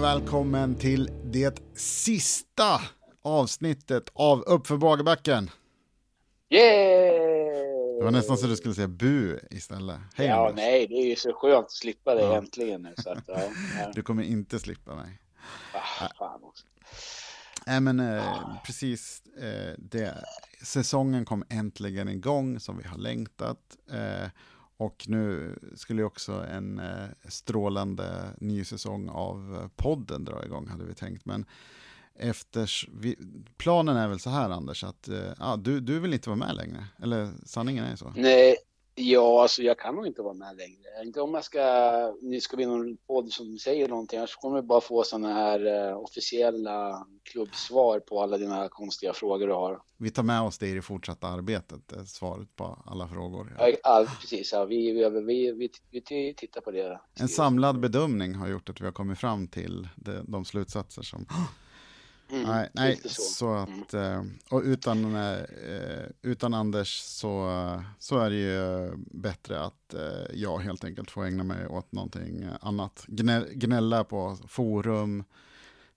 välkommen till det sista avsnittet av Uppför Bagerbacken. Yeah! Det var nästan så du skulle säga bu istället. Hej Ja, Anders. nej, det är ju så skönt att slippa det ja. äntligen nu. Så att, ja, ja. Du kommer inte slippa mig. Ah, fan också. Nej men eh, precis, eh, det, säsongen kom äntligen igång som vi har längtat. Eh, och nu skulle ju också en eh, strålande ny säsong av eh, podden dra igång hade vi tänkt. Men Efters, vi, planen är väl så här Anders, att eh, du, du vill inte vara med längre? Eller sanningen är ju så? Nej, Ja, alltså jag kan nog inte vara med längre. Inte om jag ska, nu ska vi någon podd som säger någonting, annars kommer vi bara få sådana här uh, officiella klubbsvar på alla dina konstiga frågor du har. Vi tar med oss det i det fortsatta arbetet, eh, svaret på alla frågor. Ja, ja precis. Ja, vi, vi, vi, vi, tittar på det. En samlad bedömning har gjort att vi har kommit fram till de slutsatser som Mm, nej, nej så. så. att, mm. och utan, eh, utan Anders så, så är det ju bättre att eh, jag helt enkelt får ägna mig åt någonting annat. Gnälla på forum,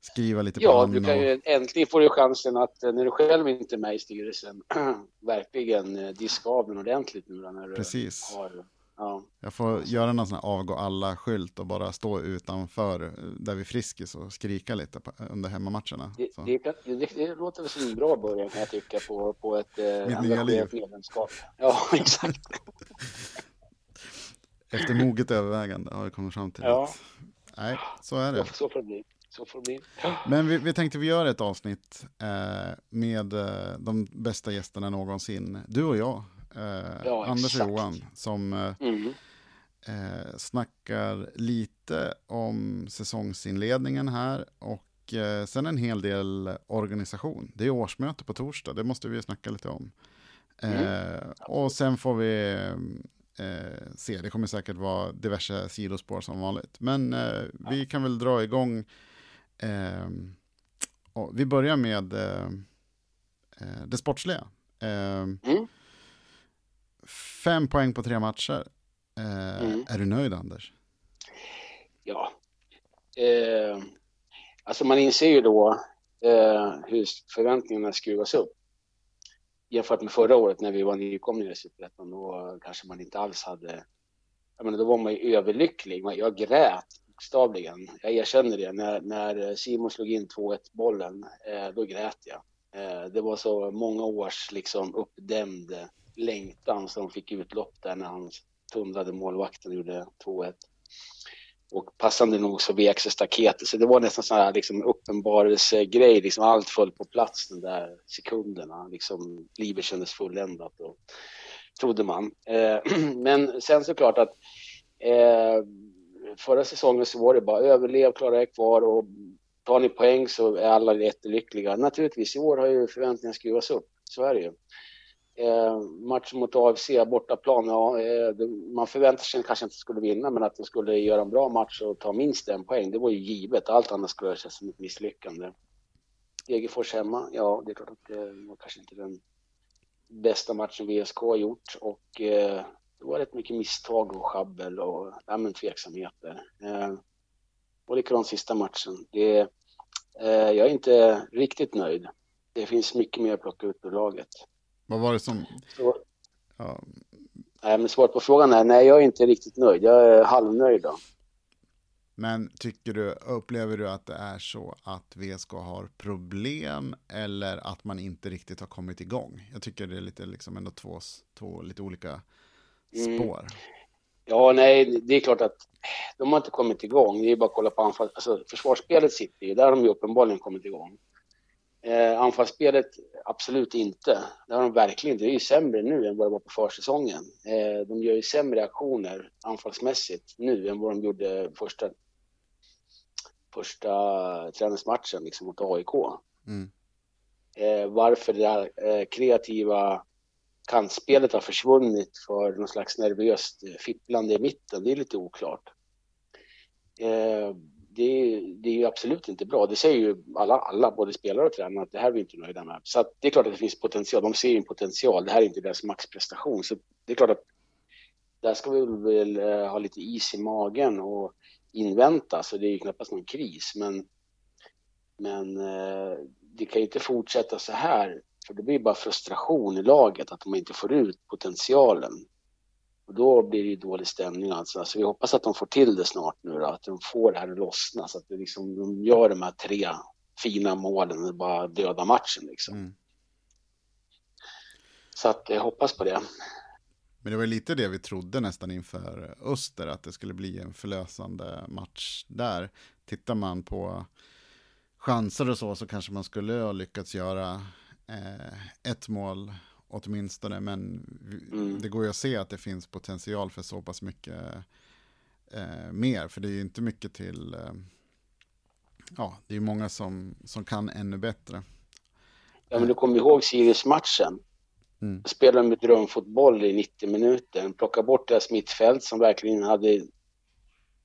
skriva lite ja, på Ja, du kan ju, äntligen får du chansen att när du själv inte är med i styrelsen verkligen diska av den ordentligt nu när du Precis. har Ja. Jag får göra någon sån här avgå alla-skylt och bara stå utanför där vi Friskis och skrika lite på, under hemmamatcherna. Det, det, det, det, låter väl som en bra början kan jag tycka på, på ett eh, engagerat medlemskap. Ja, exakt. Efter moget övervägande har vi kommit fram till ja. att nej, så är det. Så. Så får det bli. Men vi, vi tänkte vi gör ett avsnitt eh, med eh, de bästa gästerna någonsin. Du och jag eh, ja, Anders och Johan, som eh, mm. eh, snackar lite om säsongsinledningen här och eh, sen en hel del organisation. Det är årsmöte på torsdag, det måste vi snacka lite om. Mm. Eh, och sen får vi eh, se, det kommer säkert vara diverse sidospår som vanligt. Men eh, vi kan väl dra igång. Eh, vi börjar med eh, det sportsliga. Mm. Fem poäng på tre matcher. Eh, mm. Är du nöjd Anders? Ja. Eh, alltså man inser ju då eh, hur förväntningarna skruvas upp. Jämfört med förra året när vi var nykomlingar i Superettan, då kanske man inte alls hade... Jag menar, då var man ju överlycklig. Jag grät bokstavligen. Jag erkänner det. När, när Simon slog in 2-1 bollen, eh, då grät jag. Eh, det var så många års liksom uppdämd längtan som fick utlopp där när han tumlade målvakten och gjorde 2-1. Och passande nog så vek sig staketet, så det var nästan sån här liksom uppenbarelsegrej, liksom allt föll på plats den där sekunderna, liksom livet kändes fulländat och trodde man. Eh, men sen såklart att eh, förra säsongen så var det bara överlev, klara er kvar och tar ni poäng så är alla jättelyckliga. Naturligtvis, i år har ju förväntningarna skruvats upp, så är det ju. Eh, matchen mot AFC, bortaplan, ja, eh, det, man förväntade sig kanske inte skulle vinna, men att de skulle göra en bra match och ta minst en poäng, det var ju givet. Allt annat skulle kännas som ett misslyckande. Degerfors hemma, ja, det är klart att det var kanske inte den bästa matchen VSK har gjort och eh, det var rätt mycket misstag och schabbel och ja, men tveksamheter. Eh, och likadant sista matchen. Det, eh, jag är inte riktigt nöjd. Det finns mycket mer att plocka ut ur laget. Vad var det som... Ja. Nej, men svaret på frågan är nej, jag är inte riktigt nöjd. Jag är halvnöjd då. Men tycker du, upplever du att det är så att VSK har problem eller att man inte riktigt har kommit igång? Jag tycker det är lite liksom ändå två, två lite olika mm. spår. Mm. Ja, nej, det är klart att de har inte kommit igång. Det är bara att kolla på anfall. Alltså, försvarsspelet sitter ju, där har de ju uppenbarligen kommit igång. Eh, anfallsspelet, absolut inte. Det har de verkligen inte. Det är ju sämre nu än vad det var på försäsongen. Eh, de gör ju sämre aktioner anfallsmässigt nu än vad de gjorde första, första träningsmatchen liksom mot AIK. Mm. Eh, varför det där eh, kreativa kantspelet har försvunnit för någon slags nervöst fipplande i mitten, det är lite oklart. Det, det är ju absolut inte bra. Det säger ju alla, alla både spelare och tränare att det här är vi inte nöjda med. Så det är klart att det finns potential. De ser ju en potential. Det här är inte deras maxprestation. Så det är klart att där ska vi väl eh, ha lite is i magen och invänta, så det är ju knappast någon kris. Men, men eh, det kan ju inte fortsätta så här, för det blir bara frustration i laget att de inte får ut potentialen. Och då blir det ju dålig stämning alltså. Så vi hoppas att de får till det snart nu då, att de får det här att lossna så att det liksom, de gör de här tre fina målen och bara döda matchen liksom. Mm. Så att jag hoppas på det. Men det var lite det vi trodde nästan inför Öster, att det skulle bli en förlösande match där. Tittar man på chanser och så, så kanske man skulle ha lyckats göra eh, ett mål åtminstone, men mm. det går ju att se att det finns potential för så pass mycket eh, mer, för det är ju inte mycket till, eh, ja, det är ju många som, som kan ännu bättre. Ja, men du kommer ihåg Sirius-matchen? Mm. Spelade med drömfotboll i 90 minuter, plocka bort deras mittfält som verkligen hade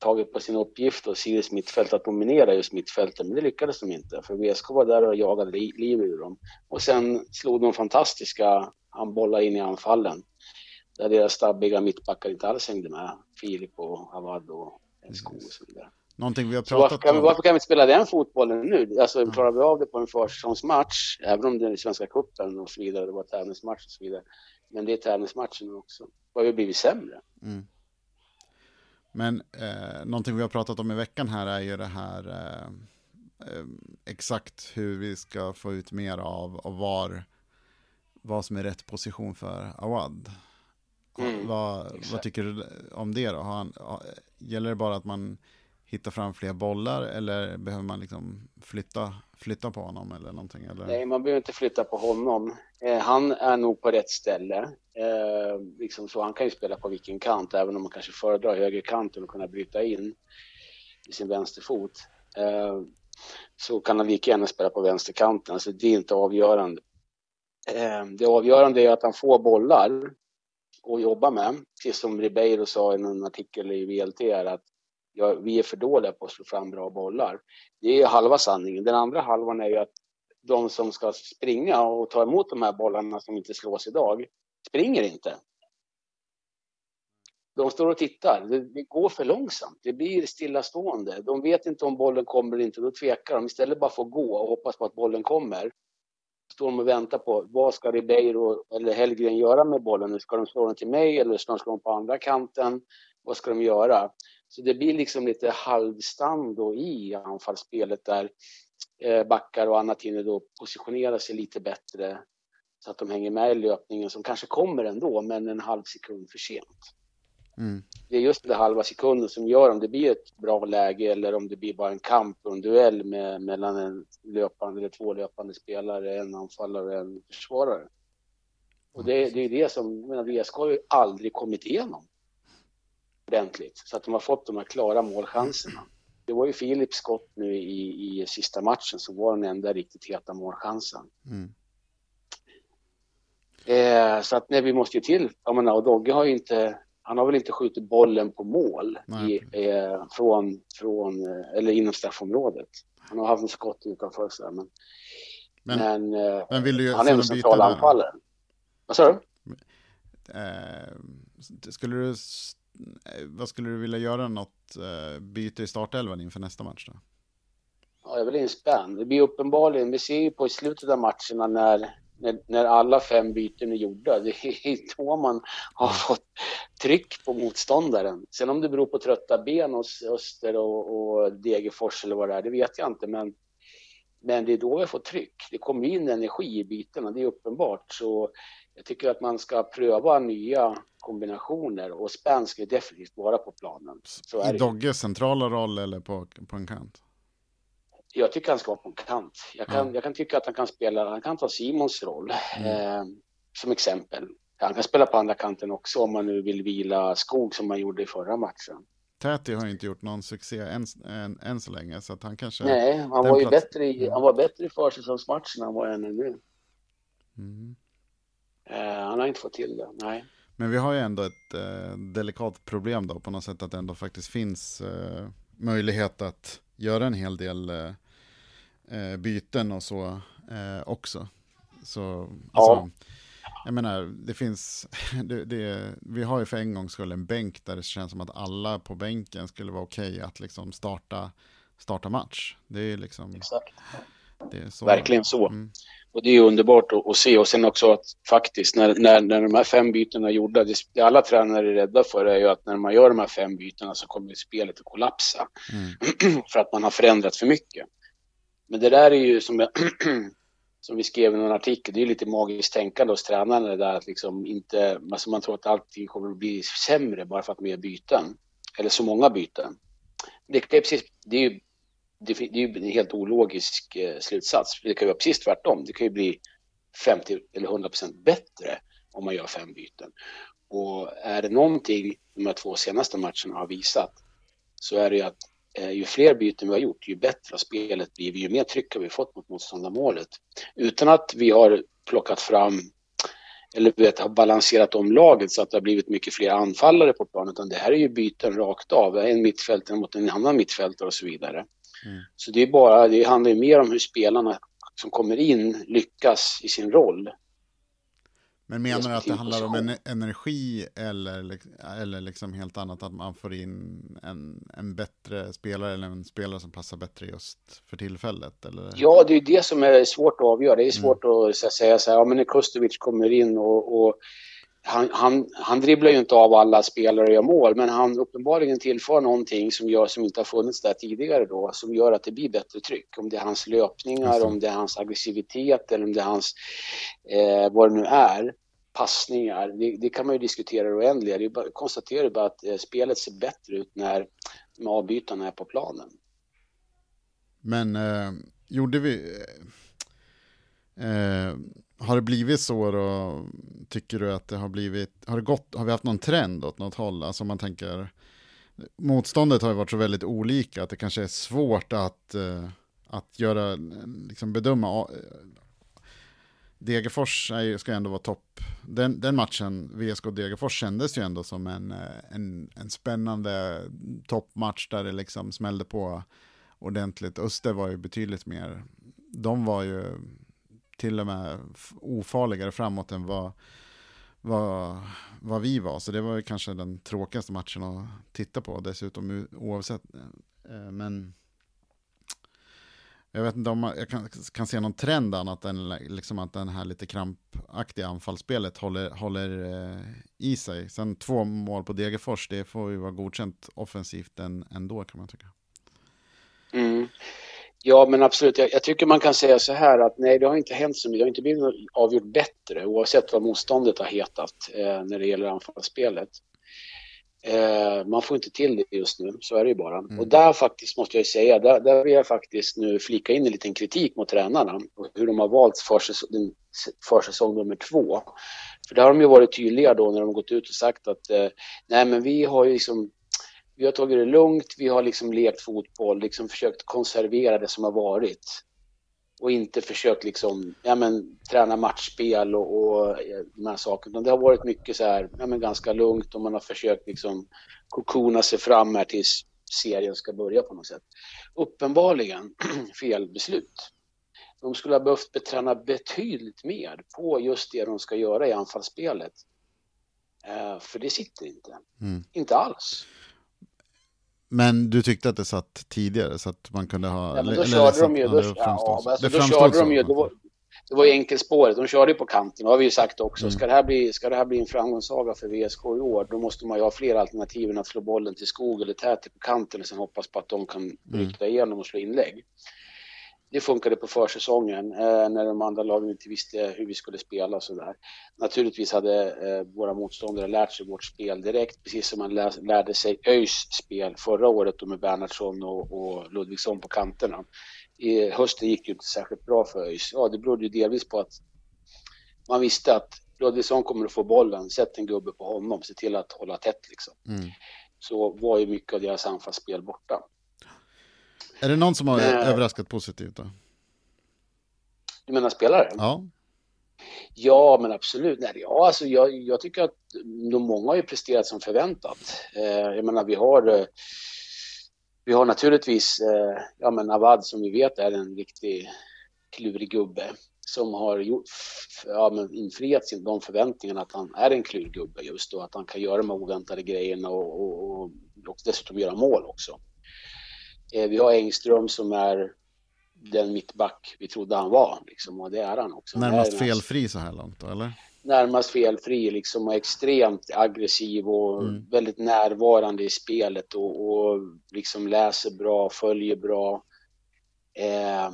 tagit på sin uppgift och Sirius mittfält att dominera just mittfältet, men det lyckades de inte. För VSK var där och jagade liv ur dem. Och sen slog de fantastiska handbollar in i anfallen. Där deras stabbiga mittbackar inte alls hängde med. Filip och Avad och Sko och så vidare. Någonting vi har pratat varför kan, om. Varför kan vi inte spela den fotbollen nu? Alltså klarar vi av det på en försäsongsmatch, även om det är Svenska cupen och så vidare, det var tävlingsmatch och så vidare. Men det är tävlingsmatchen också. Då har vi blivit sämre. Mm. Men eh, någonting vi har pratat om i veckan här är ju det här eh, eh, exakt hur vi ska få ut mer av och var vad som är rätt position för Awad. Mm, vad, vad, tycker du om det då? Han, gäller det bara att man hitta fram fler bollar eller behöver man liksom flytta, flytta på honom eller någonting? Eller? Nej, man behöver inte flytta på honom. Eh, han är nog på rätt ställe. Eh, liksom så, han kan ju spela på vilken kant, även om man kanske föredrar högerkanten och kunna bryta in i sin vänsterfot. Eh, så kan han lika gärna spela på vänsterkanten, alltså det är inte avgörande. Eh, det avgörande är att han får bollar att jobba med, precis som Ribeiro sa i en artikel i VLT, är att ja, vi är för dåliga på att slå fram bra bollar. Det är halva sanningen. Den andra halvan är ju att de som ska springa och ta emot de här bollarna som inte slås idag, springer inte. De står och tittar. Det, det går för långsamt. Det blir stillastående. De vet inte om bollen kommer eller inte. Då tvekar de. Istället bara få gå och hoppas på att bollen kommer. Står de och väntar på vad ska Ribeiro eller Hellgren göra med bollen? Ska de slå den till mig eller ska de slå den på andra kanten? Vad ska de göra? Så det blir liksom lite halvstand då i anfallsspelet där eh, backar och annat hinner då positionera sig lite bättre så att de hänger med i löpningen som kanske kommer ändå, men en halv sekund för sent. Mm. Det är just den halva sekunden som gör om det blir ett bra läge eller om det blir bara en kamp och en duell med, mellan en löpande eller två löpande spelare, en anfallare och en försvarare. Och det, det är det som, jag menar, VSK har ju aldrig kommit igenom ordentligt. Så att de har fått de här klara målchanserna. Det var ju Filips skott nu i, i sista matchen som var den enda riktigt heta målchansen. Mm. Eh, så att nej, vi måste ju till. Jag menar, och Dogge har ju inte, han har väl inte skjutit bollen på mål i, eh, från, från, eh, eller inom straffområdet. Han har haft en skott utanför så men, men, men, eh, men du han är en central anfallare. Vad sa du? Eh, skulle du Eh, vad skulle du vilja göra något eh, byte i startelvan inför nästa match då? Ja, jag är väl inspänd. Det blir uppenbarligen, vi ser ju på i slutet av matcherna när, när, när alla fem byten är gjorda, det är då man har fått tryck på motståndaren. Sen om det beror på trötta ben hos Öster och, och Degerfors eller vad det är, det vet jag inte, men men det är då vi får tryck. Det kommer in energi i bytena, det är uppenbart. Så jag tycker att man ska pröva nya kombinationer och spänn ska definitivt vara på planen. I Dogges centrala roll eller på, på en kant? Jag tycker han ska vara på en kant. Jag kan, ja. jag kan tycka att han kan spela, han kan ta Simons roll mm. eh, som exempel. Han kan spela på andra kanten också om man nu vill vila skog som man gjorde i förra matchen. Täti har inte gjort någon succé än, än, än så länge så att han kanske... Nej, han var ju plats... bättre i, han var bättre i försäsongsmatchen än vad han är nu. Mm. Eh, han har inte fått till det, nej. Men vi har ju ändå ett eh, delikat problem då på något sätt att det ändå faktiskt finns eh, möjlighet att göra en hel del eh, eh byten och så eh, också. Så, alltså, Jag menar, det finns, det, det, vi har ju för en gångs skull en bänk där det känns som att alla på bänken skulle vara okej okay att liksom starta, starta match. Det är liksom... Exakt. Det är så. Verkligen så. Mm. Och det är underbart att, att, se och sen också att faktiskt när, när, när de här fem bytena är gjorda, det, det alla tränare är rädda för är ju att när man gör de här fem bytena så kommer spelet att kollapsa. Mm. för att man har förändrat för mycket. Men det där är ju som, jag, som vi skrev i någon artikel, det är lite magiskt tänkande hos tränarna det där att liksom inte, alltså man tror att allting kommer att bli sämre bara för att man gör byten. Eller så många byten. Det är, precis, det är ju det, det är ju en helt ologisk eh, slutsats. Det kan ju vara precis tvärtom. Det kan ju bli 50 eller 100 procent bättre om man gör fem byten. Och är det någonting de här två senaste matcherna har visat så är det ju att eh, ju fler byten vi har gjort, ju bättre har spelet blivit, ju mer tryck har vi fått mot motståndarmålet. Utan att vi har plockat fram eller vet, har balanserat om laget så att det har blivit mycket fler anfallare på planen. Utan det här är ju byten rakt av, en mittfältare mot en annan mittfältare och så vidare. Mm. Så det är bara, det handlar ju mer om hur spelarna som kommer in lyckas i sin roll. Men menar du att det handlar om en energi eller, eller liksom helt annat att man får in en, en bättre spelare eller en spelare som passar bättre just för tillfället? Eller? Ja, det är det som är svårt att avgöra. Det är mm. svårt mm. att säga så här, ja men när Kustovic kommer in och, och han, han, han dribblar ju inte av alla spelare och gör mål, men han uppenbarligen tillför någonting som gör som inte har funnits där tidigare då, som gör att det blir bättre tryck. Om det är hans löpningar, mm. om det är hans aggressivitet eller om det är hans, eh, vad det nu är, passningar. Det, det kan man ju diskutera oändliga. Det bara, konstaterar bara att eh, spelet ser bättre ut när de avbytarna är på planen. Men eh, gjorde vi... Eh, har det blivit så då, tycker du att det har blivit, har det gått, har vi haft någon trend åt något håll? Alltså man tänker, motståndet har ju varit så väldigt olika att det kanske är svårt att, eh, att göra, liksom bedöma. Eh, Degerfors är, ska ändå vara topp. Den, den matchen, VSK Degerfors, kändes ju ändå som en, eh, en, en spännande toppmatch där det liksom smällde på ordentligt. Öster var ju betydligt mer, de var ju till och med ofarligare framåt än vad, vad, vad vi var. Så det var kanske den tråkigaste matchen att titta på dessutom oavsett. Eh, men jag vet inte om jag kan, kan se någon trend annat än liksom att den här lite krampaktiga anfallsspelet håller, håller eh, i sig. Sen två mål på Degerfors, det får ju vara godkänt offensivt ändå kan man tycka. Mm. Ja, men absolut. Jag, jag, tycker man kan säga så här att nej, det har inte hänt så mycket. Det har inte blivit avgjort bättre oavsett vad motståndet har hetat eh, när det gäller anfallsspelet. Eh, man får inte till det just nu, så är det ju bara. Mm. Och där faktiskt måste jag säga, där, där vill jag faktiskt nu flika in en liten kritik mot tränarna och hur de har valt försäsong, försäsong nummer två. För där har de ju varit tydliga då när de gått ut och sagt att eh, nej, men vi har ju liksom vi har tagit det lugnt, vi har liksom lekt fotboll, liksom försökt konservera det som har varit. Och inte försökt liksom, ja men träna matchspel och, och de här sakerna. Det har varit mycket så här, ja men ganska lugnt och man har försökt liksom kokona sig fram här tills serien ska börja på något sätt. Uppenbarligen fel beslut. De skulle ha behövt beträna betydligt mer på just det de ska göra i anfallsspelet. Uh, för det sitter inte. Mm. Inte alls. Men du tyckte att det satt tidigare så att man kunde ha... Ja, men då körde de ju... Då, ja, alltså, då körde de ju... Det var, det var ju enkelspåret, de körde ju på kanten, det har vi ju sagt också. Mm. Ska, det här bli, ska det här bli en framgångssaga för VSK i år, då måste man ju ha fler alternativ än att slå bollen till skog eller täter på kanten och sen hoppas på att de kan mm. bryta mm. igenom och slå inlägg det funkade på försäsongen eh, när de andra lagen inte visste hur vi skulle spela och sådär. Naturligtvis hade eh, våra motståndare lärt sig vårt spel direkt, precis som man lär, lärde sig ÖIS spel förra året med Bernhardsson och, och Ludvigsson på kanterna. I hösten gick det inte särskilt bra för ÖIS. Ja, det berodde ju delvis på att man visste att Ludvigsson kommer att få bollen, sätt en gubbe på honom, se till att hålla tätt liksom. Mm. Så var ju mycket av deras anfallsspel borta. Är det någon som har Men, överraskat positivt då? Du menar spelare? Ja. Ja, men absolut. Nej, ja, alltså jag, jag tycker att de många har ju presterat som förväntat. Eh, jag menar, vi har, eh, vi har naturligtvis, eh, ja men Avad som vi vet är en riktig klurig gubbe. som har gjort, ja, men infriat de förväntningarna att han är en klurgubbe just och att han kan göra de oväntade grejerna och, och, och, och dessutom göra mål också. Eh, vi har Engström som är den mittback vi trodde han var liksom, och det är han också. Närmast felfri så här långt då, eller? Närmast felfri liksom och extremt aggressiv och mm. väldigt närvarande i spelet och, och liksom läser bra, följer bra. Eh,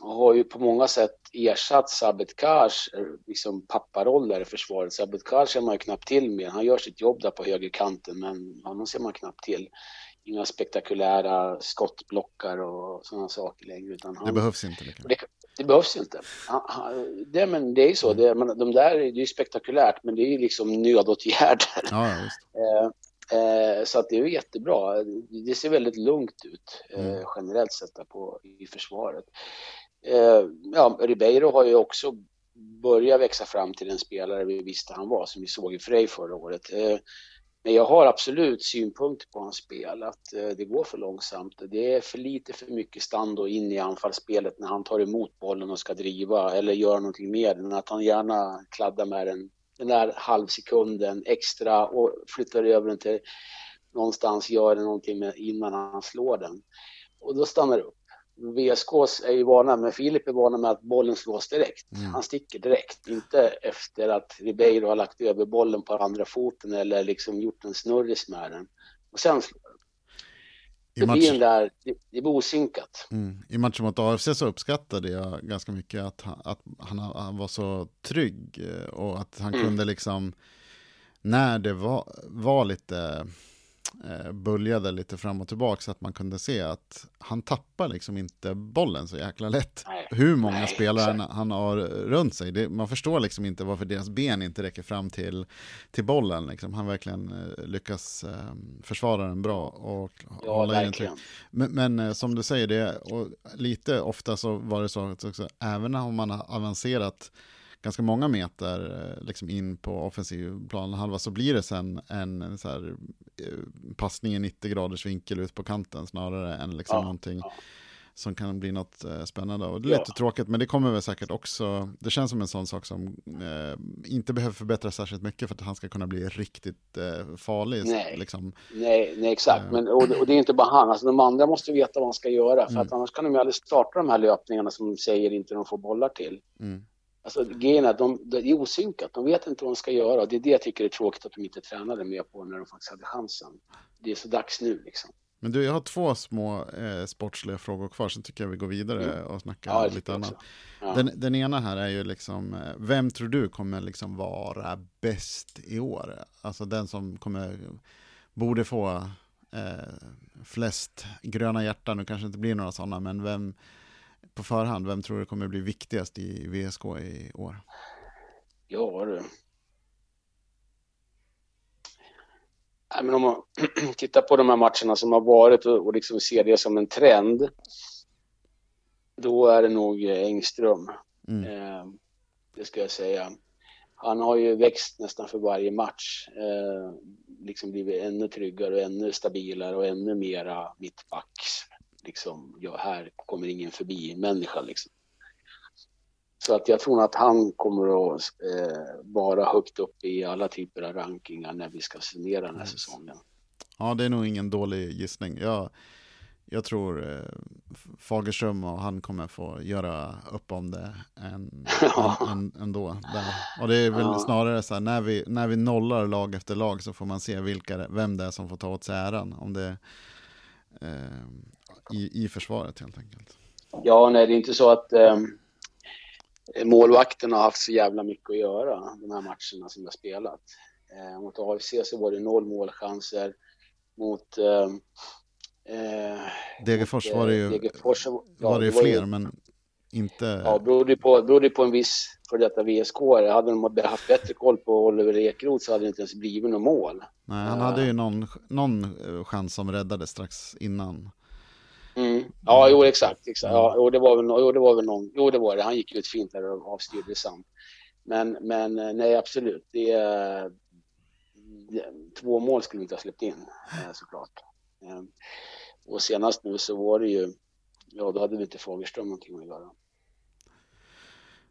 och har ju på många sätt ersatt Sabet Kars eh, liksom papparoll där i försvaret. Sabet Kars ser man ju knappt till med. Han gör sitt jobb där på högerkanten men honom ser man knappt till. Inga spektakulära skottblockar och sådana saker längre. Utan han, det behövs inte. Det, det, behövs inte. Han, han, det, men det är ju så. Mm. Det, men de där det är ju spektakulärt men det är ju liksom nödåtgärder. Ja, eh, eh, så att det är ju jättebra. Det ser väldigt lugnt ut eh, mm. generellt sett på, i försvaret. Eh, ja, Ribeiro har ju också börjat växa fram till den spelare vi visste han var, som vi såg i Frej förra året. Men jag har absolut synpunkter på hans spel, att eh, det går för långsamt. Det är för lite för mycket stand och in i anfallsspelet när han tar emot bollen och ska driva eller göra någonting mer än att han gärna kladdar med den, den där halvsekunden extra och flyttar över den till någonstans, gör någonting med innan han slår den. Och då stannar det upp. VSK är ju vana, men Filip är vana med att bollen slås direkt. Mm. Han sticker direkt, inte efter att Ribeiro har lagt över bollen på andra foten eller liksom gjort en snurris med den. Och sen slår det match... blir där, det, det blir osynkat. Mm. I matchen mot AFC så uppskattade jag ganska mycket att han, att han, han var så trygg eh, och att han mm. kunde liksom, när det var, var lite böljade lite fram och tillbaka så att man kunde se att han tappar liksom inte bollen så jäkla lätt. Nej. Hur många Nej, spelare han, han har runt sig, det, man förstår liksom inte varför deras ben inte räcker fram till, till bollen. Liksom. Han verkligen eh, lyckas eh, försvara den bra och ja, hålla in den Men, men eh, som du säger, det, och lite ofta så var det så att också, även om man har avancerat ganska många meter eh, liksom in på offensiv planhalva så blir det sen en, så här, eh, passning i 90 graders vinkel ut på kanten snarare än liksom ja, någonting som kan bli något eh, spännande. Och det är ja. lite tråkigt, men det kommer väl säkert också, det känns som en sån sak som eh, inte behöver förbättras särskilt mycket för att han ska kunna bli riktigt eh, farlig. Nej, liksom. nej, nej exakt, men, och, och, det är inte bara han, alltså, de andra måste veta vad han ska göra, för mm. att annars kan de ju aldrig starta de här löpningarna som de säger inte de får bollar till. Mm. Alltså grejen är att de, det är osynkat, de vet inte vad de ska göra. Det är det jag tycker är tråkigt att de inte tränade mer på när de faktiskt hade chansen. Det är så dags nu liksom. Men du, jag har två små eh, sportsliga frågor kvar, sen tycker jag vi går vidare mm. och snackar ja, lite annat. Ja. Den, den, ena här är ju liksom, eh, vem tror du kommer liksom vara bäst i år? Alltså den som kommer, borde få eh, flest gröna hjärtan, nu kanske inte blir några sådana, men vem, på förhand, vem tror du kommer bli viktigast i VSK i år? Ja du. Nej, men om man tittar på de här matcherna som har varit och, liksom ser det som en trend. Då är det nog Engström. Mm. Eh, det ska jag säga. Han har ju växt nästan för varje match. Eh, liksom blivit ännu tryggare och ännu stabilare och ännu mera mittbacks liksom, ja, här kommer ingen förbi människa liksom. Så att jag tror att han kommer att eh, vara högt upp i alla typer av rankingar när vi ska summera den här säsongen. Ja, det är nog ingen dålig gissning. Jag, jag tror eh, Fagerström och han kommer få göra upp om det än, ja. än, ändå. Där. Och det är väl ja. snarare så här, när vi, när vi nollar lag efter lag så får man se vilka, vem det är som får ta åt sig äran. Om det, eh, i, i försvaret helt enkelt. Ja, nej, det är inte så att eh, målvakten har haft så jävla mycket att göra de här matcherna som jag spelat. Eh, mot AFC så var det noll målchanser. Mot eh, eh Degerfors var det ju, Degerfors, ja, var det ju fler, ju, men inte... Ja, berodde på, berodde på en viss för detta VSK. Hade de haft bättre koll på Oliver Ekroth så hade det inte ens blivit något mål. Nej, han hade ju någon, någon eh, chans som räddades strax innan. Mm. Ja, jo exakt. exakt. Ja, jo, det var väl, jo, det var väl någon, jo det var det. Han gick ut fint där och avstyrde sant. Men, men eh, nej, absolut. Det, det, två mål skulle vi inte ha släppt in eh, såklart. Eh, och senast nu så var det ju, ja då hade vi inte Fagerström någonting att göra.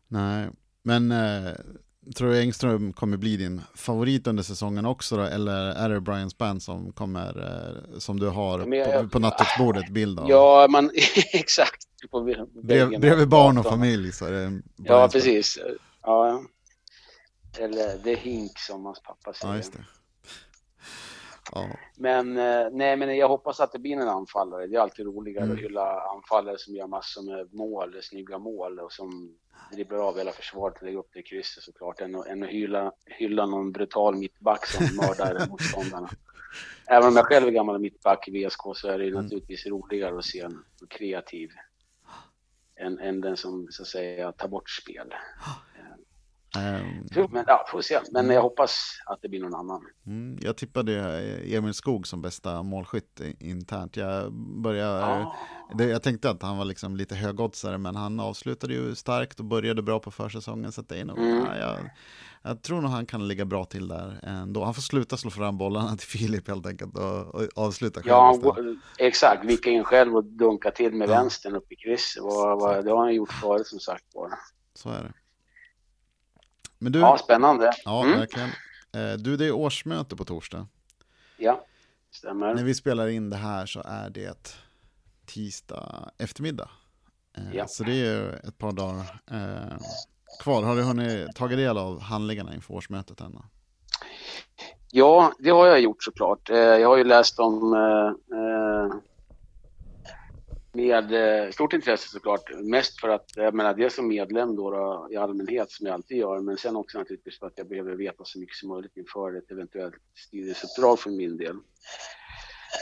Nej, men eh, tror du Engström kommer bli din favorit under säsongen också då? Eller är det Brian Spann som kommer, eh, som du har jag, på, på nattduksbordet bild av? Ja, man, exakt. Brev, bredvid barn och familj så är det Brian Ja, precis. Ja. Eller det är Hink som hans pappa säger. Ja. Ja. Men, eh, nej, men jag hoppas att det blir en anfallare. Det är alltid roligare mm. att hylla anfallare som gör massor med mål, snygga mål och som dribblar av hela försvaret och lägger upp det i krysset såklart, än än att hylla, hylla någon brutal mittback som mördar motståndarna. Även om jag själv är gammal mittback i VSK så är det mm. naturligtvis roligare att se en kreativ än, än den som så att säga tar bort spel. Um, men ja, får se. Men jag hoppas att det blir någon annan. Mm, jag tippade Emil Skog som bästa målskytt internt. Jag började, ah. det, jag tänkte att han var liksom lite högoddsare, men han avslutade ju starkt och började bra på försäsongen. Så det är nog, mm. ja, jag, jag, tror nog han kan ligga bra till där ändå. Han får sluta slå fram bollarna till Filip helt enkelt och, och avsluta själv. Ja, exakt. Vicka in själv och dunka till med ja. vänstern upp i krysset. Det har han gjort förut som sagt bara. Så är det. Men du, ja, spännande. Ja, mm. verkligen. Eh, du, det är årsmöte på torsdag. Ja, stämmer. När vi spelar in det här så är det tisdag eftermiddag. Eh, ja. Så det är ett par dagar eh, kvar. Har du hunnit tagit del av handlingarna inför årsmötet ännu? Ja, det har jag gjort såklart. Jag har ju läst om med eh, stort intresse såklart. Mest för att, jag menar dels som medlem då, då, i allmänhet som jag alltid gör, men sen också naturligtvis för att jag behöver veta så mycket som möjligt inför ett eventuellt styrelseuppdrag för min del.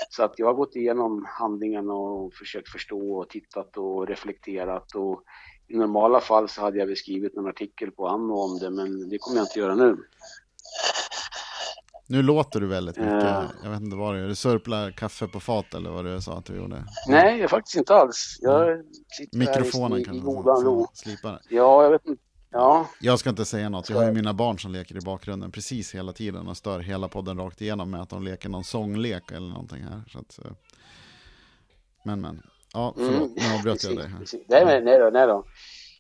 Så att jag har gått igenom handlingarna och försökt förstå och tittat och reflekterat och i normala fall så hade jag väl skrivit en artikel på Anno om det, men det kommer jag inte göra nu. Nu låter du väldigt mycket. Uh, jag vet inte vad det är. Du sörplar kaffe på fat eller vad du sa att du gjorde? Nej, jag faktiskt inte alls. Jag mm. Mikrofonen kan du slipa Ja, jag vet inte. Ja. Jag ska inte säga något. Jag har ju mina barn som leker i bakgrunden precis hela tiden och stör hela podden rakt igenom med att de leker någon sånglek eller någonting här. Så att, eh, men men. Ja, förlåt. Mm. Nu avbröt jag dig. Här. Nej, nej då, nej då.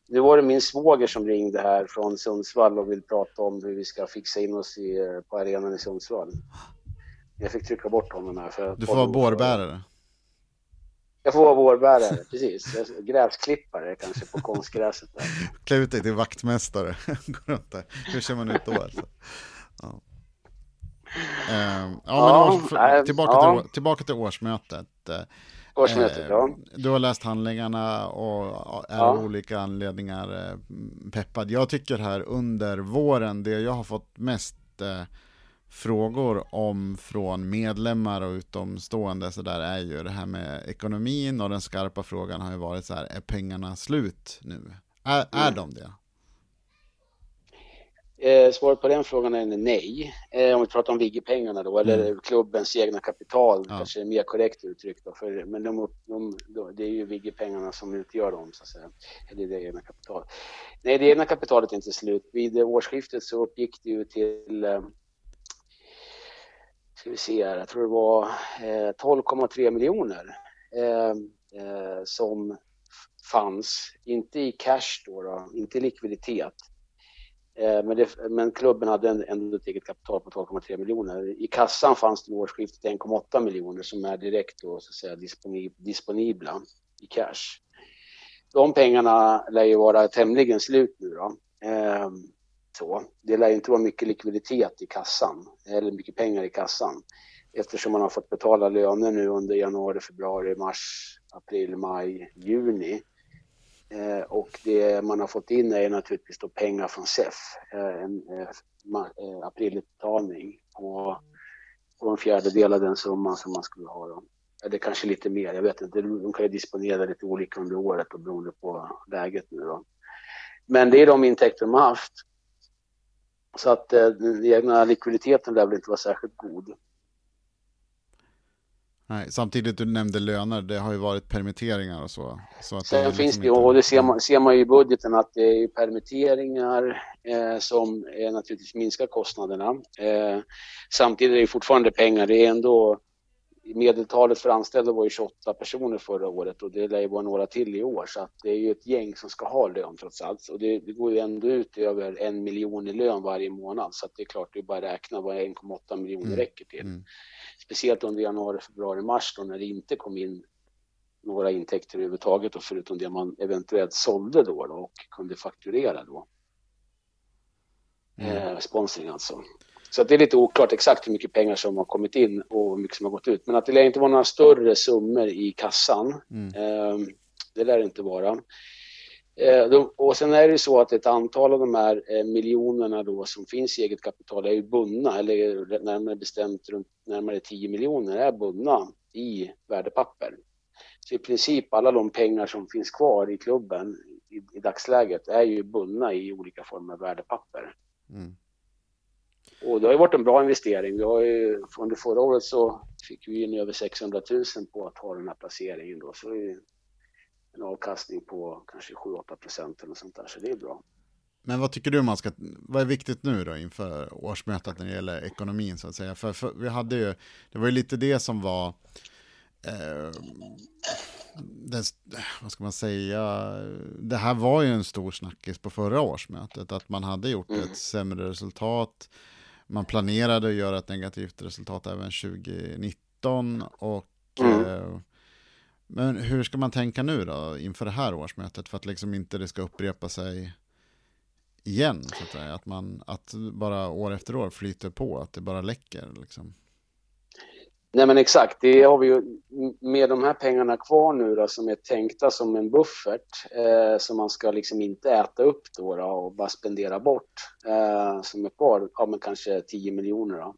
Nu var det min svåger som ringde här från Sundsvall och vill prata om hur vi ska fixa in oss i, på arenan i Sundsvall. Jag fick trycka bort honom här. För du får vara bårbärare. Jag får vara bårbärare, precis. Gräsklippare kanske på konstgräset. Där. Klä ut dig till vaktmästare. Hur ser man ut då alltså? Ja. Um, ja, men års, tillbaka, ja. till, tillbaka till årsmötet. Årsmötet, eh, ja. Du har läst handlingarna och är av olika anledningar eh, peppad. Jag tycker här under våren, det jag har fått mest eh, frågor om från medlemmar och utomstående så där är ju det här med ekonomin och den skarpa frågan har ju varit så här, är pengarna slut nu? Är, är mm. de det? Eh, svaret på den frågan är nej. Eh, om vi pratar om Vigge-pengarna då, mm. eller klubbens egna kapital, ja. kanske är mer korrekt uttryckt. Då, för, men de, de, de, det är ju Vigge-pengarna som utgör dem, så att säga. Eller det egna kapitalet. Nej, det egna kapitalet är inte slut. Vid årsskiftet så uppgick det ju till eh, ska vi se här, jag tror det var eh, 12,3 miljoner eh, eh, som fanns, inte i cash då, då inte i likviditet, Eh, men, det, men, klubben hade ändå ett eget kapital på 12,3 miljoner. I kassan fanns det vid årsskiftet 1,8 miljoner som är direkt då, så att säga, disponibla i cash. De pengarna lär ju vara tämligen slut nu då. Eh, så. Det lär ju inte vara mycket likviditet i kassan, eller mycket pengar i kassan. Eftersom man har fått betala löner nu under januari, februari, mars, april, maj, juni Eh, och det man har fått in är naturligtvis då pengar från SEF, eh, en eh, eh aprilutbetalning på, på en fjärdedel av den summan som man skulle ha. Då. Eh, Eller kanske lite mer, jag vet inte. De kan ju disponera lite olika under året och beroende på läget nu då. Men det är de intäkter de har haft. Så att eh, den egna likviditeten lär väl inte vara särskilt god. Nej, samtidigt du nämnde löner, det har ju varit permitteringar och så. så att Sen det finns liksom det, och det ser man, ser man ju i budgeten att det är permitteringar eh, som är naturligtvis minskar kostnaderna. Eh, samtidigt är det fortfarande pengar, det är ändå medeltalet för anställda var ju 28 personer förra året och det lär ju vara några till i år så att det är ju ett gäng som ska ha lön trots allt och det, det går ju ändå ut över en miljon i lön varje månad så att det är klart det är bara att räkna vad 1,8 miljoner mm. räcker till. Mm. Speciellt under januari, februari, mars då när det inte kom in några intäkter överhuvudtaget och förutom det man eventuellt sålde då, då och kunde fakturera då. Mm. Eh, sponsring alltså. Så det är lite oklart exakt hur mycket pengar som har kommit in och hur mycket som har gått ut. Men att det lär inte vara några större summor i kassan. Mm. Eh, det lär det inte vara. Eh, de, och sen är det så att ett antal av de här eh, miljonerna då som finns i eget kapital är ju bundna, eller närmare bestämt runt närmare 10 miljoner är bundna i värdepapper. Så i princip alla de pengar som finns kvar i klubben i, i dagsläget är ju bundna i olika former av värdepapper. Mm. Och det har ju varit en bra investering. Vi har ju, under förra året så fick vi in över 600 000 på att ha den här placeringen då. Så en avkastning på kanske 7-8 procent eller sånt där, så det är bra. Men vad tycker du man ska, vad är viktigt nu då inför årsmötet när det gäller ekonomin så att säga? För, för vi hade ju, det var ju lite det som var, eh, det, vad ska man säga, det här var ju en stor snackis på förra årsmötet, att man hade gjort mm. ett sämre resultat, man planerade att göra ett negativt resultat även 2019 och mm. eh, men hur ska man tänka nu då inför det här årsmötet för att liksom inte det ska upprepa sig igen så att säga? Att man att bara år efter år flyter på, att det bara läcker liksom. Nej men exakt, det har vi ju med de här pengarna kvar nu då som är tänkta som en buffert eh, som man ska liksom inte äta upp då, då och bara spendera bort eh, som är kvar, ja men kanske 10 miljoner då.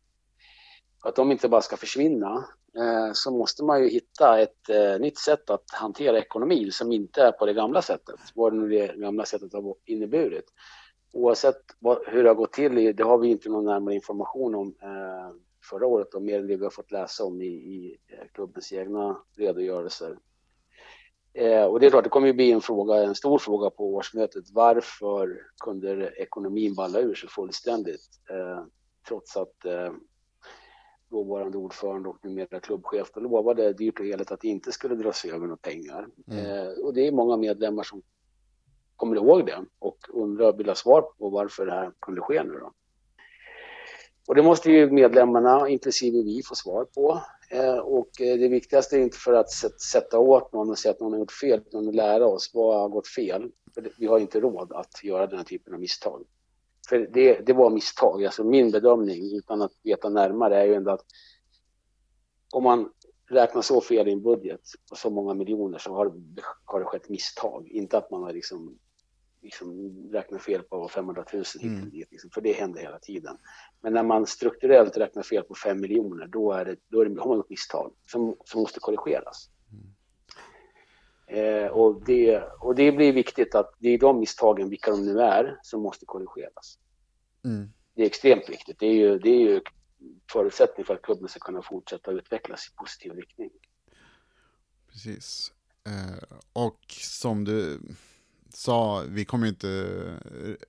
För att de inte bara ska försvinna eh, så måste man ju hitta ett eh, nytt sätt att hantera ekonomin som inte är på det gamla sättet, vad nu det gamla sättet har inneburit. Oavsett vad, hur det har gått till, det har vi inte någon närmare information om eh, förra året och mer än det vi har fått läsa om i, i eh, klubbens egna redogörelser. Eh, och det är klart, det kommer ju bli en fråga, en stor fråga på årsmötet. Varför kunde ekonomin balla ur sig fullständigt? Eh, trots att eh, dåvarande ordförande och numera klubbchef lovade dyrt och heligt att det inte skulle dras över några pengar. Mm. Eh, och det är många medlemmar som kommer ihåg det och undrar vill ha svar på varför det här kunde ske nu då. Och det måste ju medlemmarna, inklusive vi, få svar på. Eh, och eh, det viktigaste är inte för att sätta åt någon och säga att någon har gjort fel, utan att lära oss vad har gått fel. För vi har inte råd att göra den här typen av misstag. För det, det var misstag, alltså min bedömning, utan att veta närmare, är ju ändå att om man räknar så fel i en budget på så många miljoner så har, har det skett misstag. Inte att man har liksom liksom räkna fel på 500 000 mm. liksom, för det händer hela tiden. Men när man strukturellt räknar fel på 5 miljoner, då, är det, då är det, har man ett misstag som, som måste korrigeras. Mm. Eh, och, det, och det blir viktigt att det är de misstagen, vilka de nu är, som måste korrigeras. Mm. Det är extremt viktigt. Det är ju, det är ju förutsättning för att klubben ska kunna fortsätta utvecklas i positiv riktning. Precis. Eh, och som du sa, vi kommer inte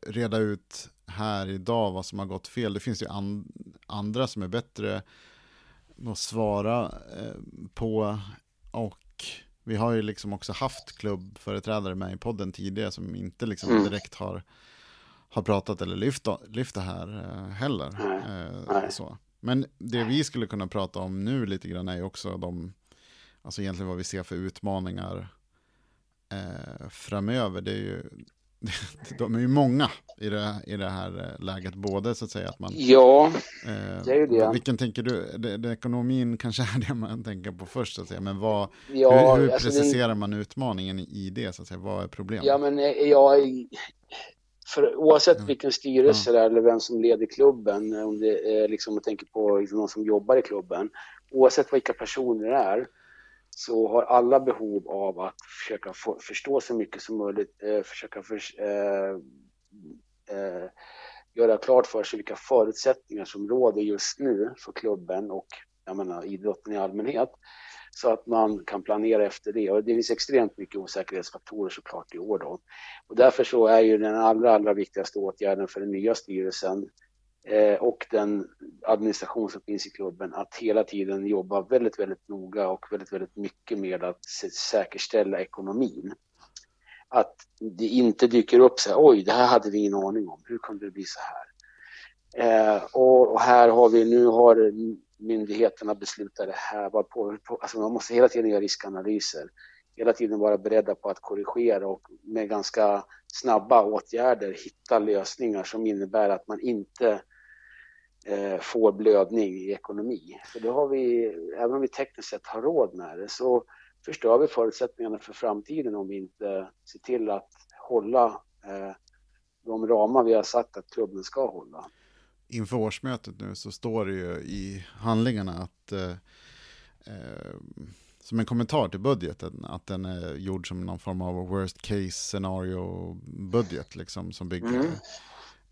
reda ut här idag vad som har gått fel. Det finns ju an andra som är bättre att svara eh, på. Och vi har ju liksom också haft klubbföreträdare med i podden tidigare som inte liksom mm. direkt har, har pratat eller lyft, lyft det här eh, heller. Eh, så. Men det vi skulle kunna prata om nu lite grann är ju också de, alltså egentligen vad vi ser för utmaningar eh, framöver. Det är ju, de är ju många i det, i det här eh, läget, både så att säga att man... Ja, eh, det är ju det. Vilken tänker du, det, det, ekonomin kanske är det man tänker på först, så att säga, men vad, ja, hur, hur alltså preciserar det, man utmaningen i det, så att säga, vad är problemet? Ja, men eh, jag, för oavsett vilken styrelse ja. eller vem som leder klubben, om det är liksom, tänker på liksom, någon som jobbar i klubben, oavsett vilka personer det är, så har alla behov av att försöka få, förstå så mycket som möjligt, eh, försöka för, eh, eh, göra klart för sig vilka förutsättningar som råder just nu för klubben och jag menar, idrotten i allmänhet så att man kan planera efter det. Och det finns extremt mycket osäkerhetsfaktorer såklart i år då. Och därför så är ju den allra, allra viktigaste åtgärden för den nya styrelsen Eh, och den administration som finns i klubben att hela tiden jobba väldigt, väldigt noga och väldigt, väldigt mycket med att säkerställa ekonomin. Att det inte dyker upp så här, oj, det här hade vi ingen aning om, hur kunde det bli så här? Eh, och, här har vi, nu har myndigheterna beslutat det här, på, på, alltså man måste hela tiden göra riskanalyser hela tiden vara beredda på att korrigera och med ganska snabba åtgärder hitta lösningar som innebär att man inte får blödning i ekonomi. För då har vi, även om vi tekniskt sett har råd med det, så förstör vi förutsättningarna för framtiden om vi inte ser till att hålla eh, de ramar vi har sagt att klubben ska hålla. Inför årsmötet nu så står det ju i handlingarna att eh, eh som en kommentar till budgeten, att den är gjord som någon form av worst case scenario budget liksom som bygger. Mm.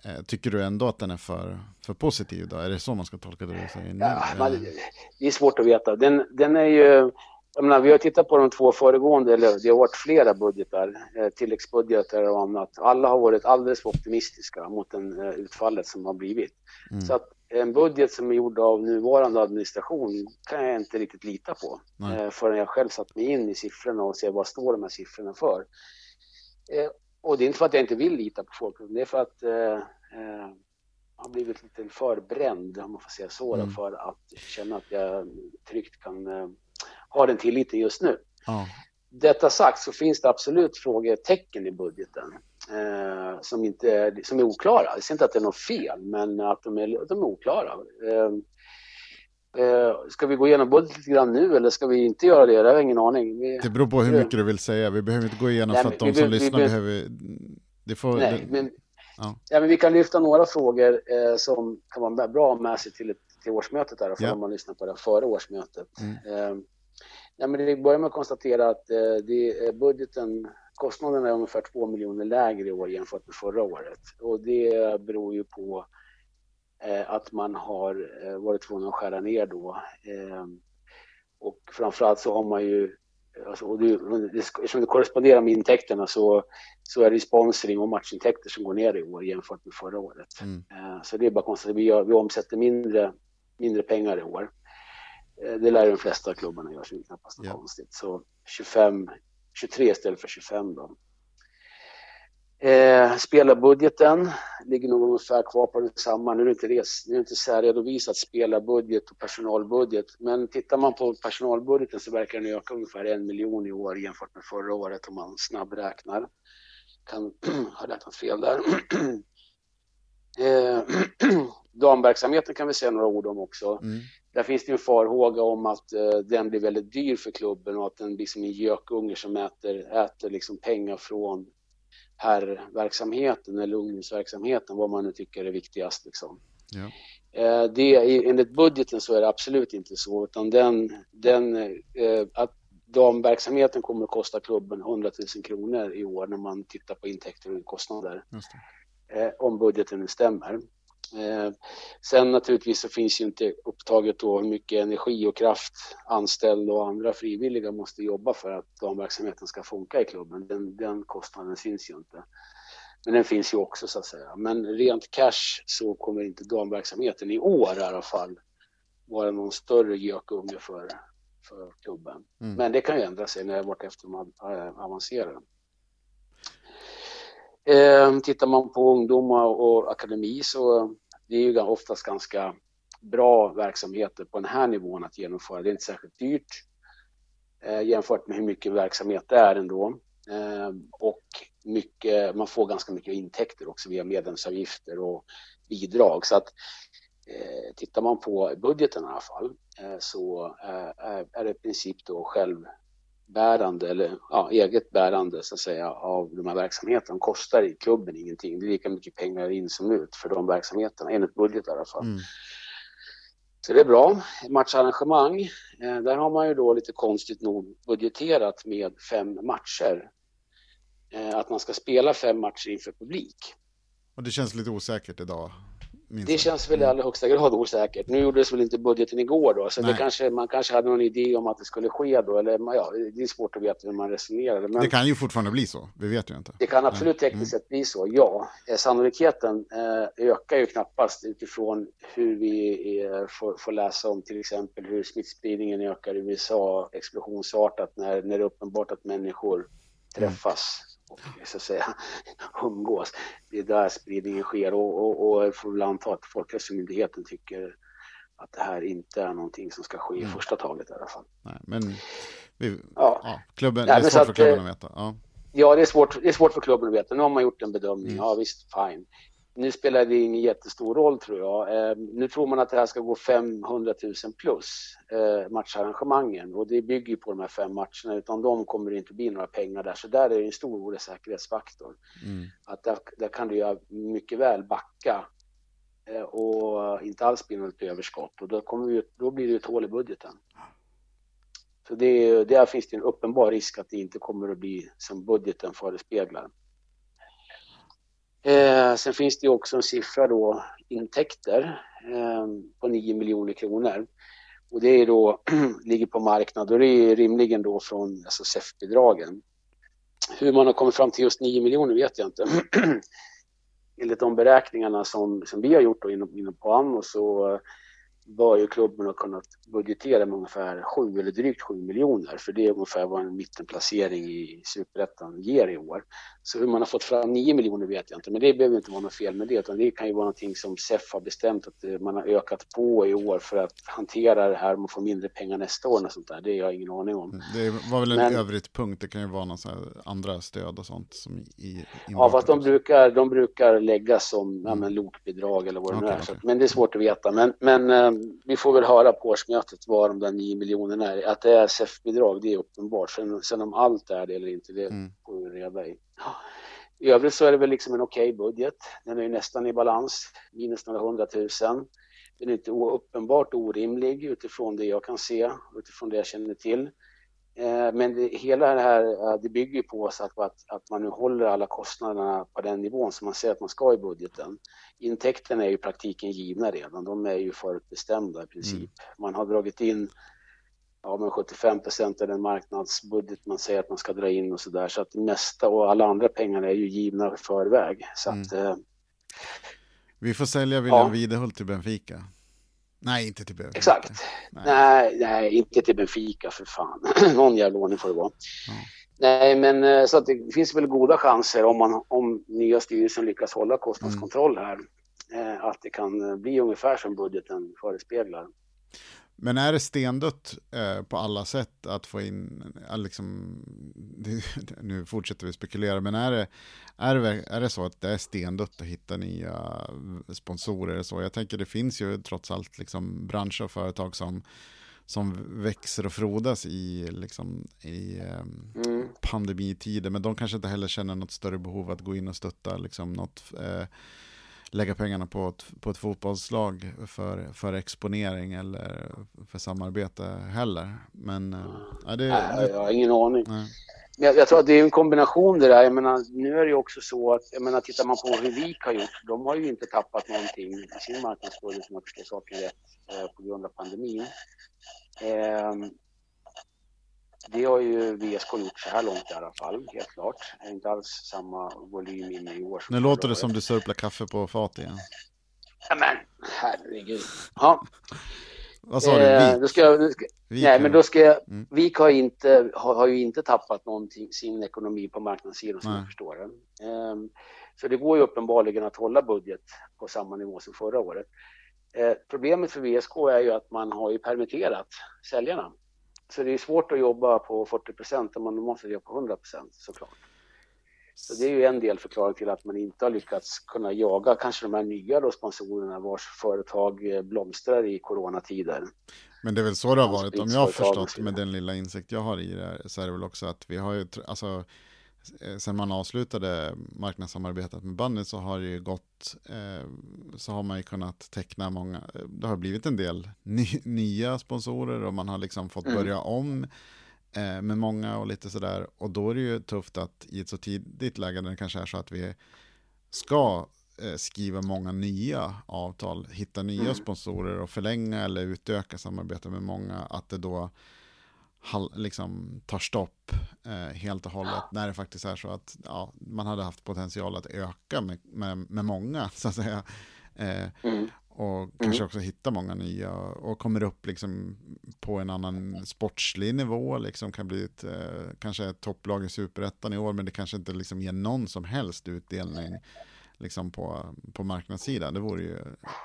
Eh, tycker du ändå att den är för, för positiv då? Är det så man ska tolka det du säger nu? Ja, man, det är svårt att veta. Den, den är ju, jag menar, vi har tittat på de två föregående, eller det har varit flera budgetar, eh, tilläggsbudgetar och annat. Alla har varit alldeles för optimistiska mot den eh, utfallet som har blivit. Mm. Så att en budget som är gjord av nuvarande administration kan jag inte riktigt lita på eh, förrän jag själv satt mig in i siffrorna och ser vad står de här siffrorna för. Eh, och det är inte för att jag inte vill lita på folk, det är för att eh, eh jag har blivit lite förbränd, om man får säga så, mm. för att känna att jag tryggt kan eh, ha den tilliten just nu. Ja. Detta sagt så finns det absolut frågetecken i budgeten eh, som, inte, som är oklara. Jag säger inte att det är något fel, men att de är, de är oklara. Eh, eh, ska vi gå igenom budgeten lite grann nu eller ska vi inte göra det? Det har jag ingen aning. Vi, det beror på hur mycket du vill säga. Vi behöver inte gå igenom nej, för att de som vi, lyssnar vi, behöver... Det får, nej, det, men, ja. ja. men vi kan lyfta några frågor eh, som kan vara bra med sig till, ett, till årsmötet där, ja. om man lyssnar på det före årsmötet. Mm. Eh, Ja, men det börjar med att konstatera att eh, det, budgeten, kostnaderna är ungefär 2 miljoner lägre i år jämfört med förra året. Och det beror ju på att man har eh, varit tvungen att skära ner då. Och framförallt så har man ju, alltså, och det, eftersom det korresponderar med intäkterna så, så är det sponsring och matchintäkter som går ner i år jämfört med förra året. Mm. Så det är bara konstigt, vi, gör, vi omsätter mindre, mindre pengar i år. Eh, det lär de flesta klubbarna göra, så det är knappast något yeah. konstigt. Så 25, 23 istället för 25 då. Eh, spelarbudgeten ligger nog ungefär kvar på densamma. Nu är det inte, res, nu är det inte särredovisat spelarbudget och personalbudget. Men tittar man på personalbudgeten så verkar den öka ungefär en miljon i år jämfört med förra året om man snabbräknar. Kan ha räknat fel där. eh, damverksamheten kan vi säga några ord om också. Mm. Där finns det en farhåga om att uh, den blir väldigt dyr för klubben och att den blir som en gökunge som äter, äter liksom pengar från herrverksamheten eller ungdomsverksamheten, vad man nu tycker är viktigast. Liksom. Ja. Uh, det, enligt budgeten så är det absolut inte så, utan den, den, uh, att damverksamheten kommer att kosta klubben 100 000 kronor i år när man tittar på intäkter och kostnader. Om budgeten stämmer. Eh, sen naturligtvis så finns ju inte upptaget då hur mycket energi och kraft anställda och andra frivilliga måste jobba för att damverksamheten ska funka i klubben. Den, den kostnaden syns ju inte. Men den finns ju också så att säga. Men rent cash så kommer inte damverksamheten i år i alla fall vara någon större gökunge för, för klubben. Mm. Men det kan ju ändra sig när vartefter man äh, avancerar. Eh, tittar man på ungdomar och akademi så det är ju oftast ganska bra verksamheter på den här nivån att genomföra. Det är inte särskilt dyrt eh, jämfört med hur mycket verksamhet det är ändå. Eh, och mycket, man får ganska mycket intäkter också via medlemsavgifter och bidrag. Så att eh, tittar man på budgeten i alla fall eh, så eh, är det i princip då själv bärande eller ja, eget bärande så att säga av de här verksamheterna. De kostar i klubben ingenting. Det är lika mycket pengar in som ut för de verksamheterna, enligt budget i alla fall. Mm. Så det är bra. Matcharrangemang, eh, där har man ju då lite konstigt nog budgeterat med fem matcher. Eh, att man ska spela fem matcher inför publik. Och det känns lite osäkert idag. Det känns väl i mm. allra högsta grad osäkert. Nu gjordes väl inte budgeten igår då, så det kanske, man kanske hade någon idé om att det skulle ske då, eller ja, det är svårt att veta hur man resonerade. Men det kan ju fortfarande bli så, vi vet ju inte. Det kan absolut mm. tekniskt sett bli så, ja. Eh, sannolikheten eh, ökar ju knappast utifrån hur vi eh, får, får, läsa om till exempel hur smittspridningen ökar i USA explosionsartat när, när det är uppenbart att människor träffas och så att säga umgås. Det är där spridningen sker och, och, och får väl anta att Folkhälsomyndigheten tycker att det här inte är någonting som ska ske i mm. första taget i alla fall. Nej, men vi, ja. Ja, klubben, Nej, det är svårt för klubben att veta. Ja. ja, det, är svårt, det är svårt för klubben att veta. Nu har man gjort en bedömning. Mm. Ja, visst, fine nu spelar det ingen jättestor roll tror jag. Eh, nu tror man att det här ska gå 500 000 plus eh, matcharrangemangen och det bygger på de här fem matcherna. Utan de kommer det inte bli några pengar där. Så där är det en stor osäkerhetsfaktor. Mm. Att där, där, kan du ju mycket väl backa eh, och inte alls bli något överskott och då, kommer vi, då blir det ett hål i budgeten. Så det, där finns det en uppenbar risk att det inte kommer att bli som budgeten förespeglar. Eh, sen finns det ju också en siffra då, intäkter eh, på 9 miljoner kronor. Och det är då, ligger på marknad och det är rimligen då från alltså SEF-bidragen. Hur man har kommit fram till just 9 miljoner vet jag inte. Enligt de beräkningarna som, som vi har gjort då inom, inom på Anno så bör ju klubben ha kunnat budgetera med ungefär 7 eller drygt 7 miljoner för det är ungefär vad en mittenplacering i superettan ger i år. Så hur man har fått fram 9 miljoner vet jag inte, men det behöver inte vara något fel med det utan det kan ju vara någonting som SEF har bestämt att eh, man har ökat på i år för att hantera det här och få mindre pengar nästa år och sånt där. Det har jag ingen aning om. Det var väl en men, övrigt punkt, det kan ju vara någon andra stöd och sånt som i Ja, fast de brukar, de brukar läggas som mm. ja, lokbidrag eller vad det okay, nu är. Okay. Men det är svårt att veta. Men, men vi får väl höra på årsmötet vad de där 9 miljonerna är. Att det är SEF-bidrag, det är uppenbart. Sen, sen om allt är det eller inte, det mm. får vi reda i. I övrigt så är det väl liksom en okej okay budget. Den är ju nästan i balans, minus några hundratusen. Den är inte uppenbart orimlig utifrån det jag kan se, utifrån det jag känner till. Eh, men det, hela det här eh, det bygger på att, att, att man nu håller alla kostnaderna på den nivån som man säger att man ska i budgeten. Intäkterna är ju i praktiken givna redan, de är ju förutbestämda i princip. Mm. Man har dragit in ja, men 75 procent av den marknadsbudget man säger att man ska dra in och så där. Så att det mesta och alla andra pengar är ju givna i förväg. Så mm. att, eh, Vi får sälja William ja. Videhult till Benfica. Nej, inte till Benfica. Exakt. Nej. nej, nej, inte till Benfica för fan. Någon jävla ordning får det vara. Ja. Nej, men eh, så att det finns väl goda chanser om, man, om nya styrelsen lyckas hålla kostnadskontroll här. Mm. Att det kan bli ungefär som budgeten förespeglar. Men är det stendött eh, på alla sätt att få in, liksom, det, nu fortsätter vi spekulera, men är det, är, det, är det så att det är stendött att hitta nya sponsorer? Så jag tänker det finns ju trots allt liksom branscher och företag som, som växer och frodas i, liksom, i eh, mm. pandemitider, men de kanske inte heller känner något större behov att gå in och stötta liksom, något eh, lägga pengarna på ett, på ett fotbollslag för, för exponering eller för samarbete heller. Men eh, ja, det, nej, jag har ingen aning. Jag, jag, tror att det är en kombination det där. Jag menar, nu är det ju också så att, jag menar, tittar man på hur VIK har gjort, de har ju inte tappat någonting i sin marknadsföring som jag förstår saken rätt eh, på grund av pandemin. Eh, det har ju VSK gjort så här långt i alla fall, helt klart. Inte alls samma volym inne i år. Nu låter det som du sörplar kaffe på fat igen. Ja, men herregud. Ja. Vad sa du? Eh, Vik? Ska jag, ska, nej, men då ska jag, mm. Vik har, inte, har, har, ju inte tappat någonting, sin ekonomi på marknadssidan som nej. jag förstår det. Eh, så det går ju uppenbarligen att hålla budget på samma nivå som förra året. Eh, problemet för VSK är ju att man har ju permitterat säljarna. Så det är svårt att jobba på 40 procent om man måste jobba på 100 procent såklart. Så det är ju en del förklaring till att man inte har lyckats kunna jaga kanske de här nya då sponsorerna vars företag eh, blomstrar i coronatider. Men det är väl så det har varit, om jag har förstått med den lilla insikt jag har i det så är det väl också att vi har ju, alltså sen man avslutade marknadssamarbetet med bandet så har det ju gått, eh, så har man ju kunnat teckna många, det har blivit en del ny, nya sponsorer och man har liksom fått mm. börja om eh, med många och lite sådär. Och då är det ju tufft att i ett så tidigt läge när det kanske är så att vi ska eh, skriva många nya avtal, hitta nya mm. sponsorer och förlänga eller utöka samarbete med många, att det då liksom tar stopp eh, helt och hållet när det faktiskt är så att ja, man hade haft potential att öka med, med, med många så att säga. Eh, mm. Och mm. kanske också hitta många nya och kommer upp liksom på en annan sportslig nivå, liksom kan bli ett, eh, kanske ett topplag i superettan i år, men det kanske inte liksom ger någon som helst utdelning liksom på, på marknadssidan. Det vore ju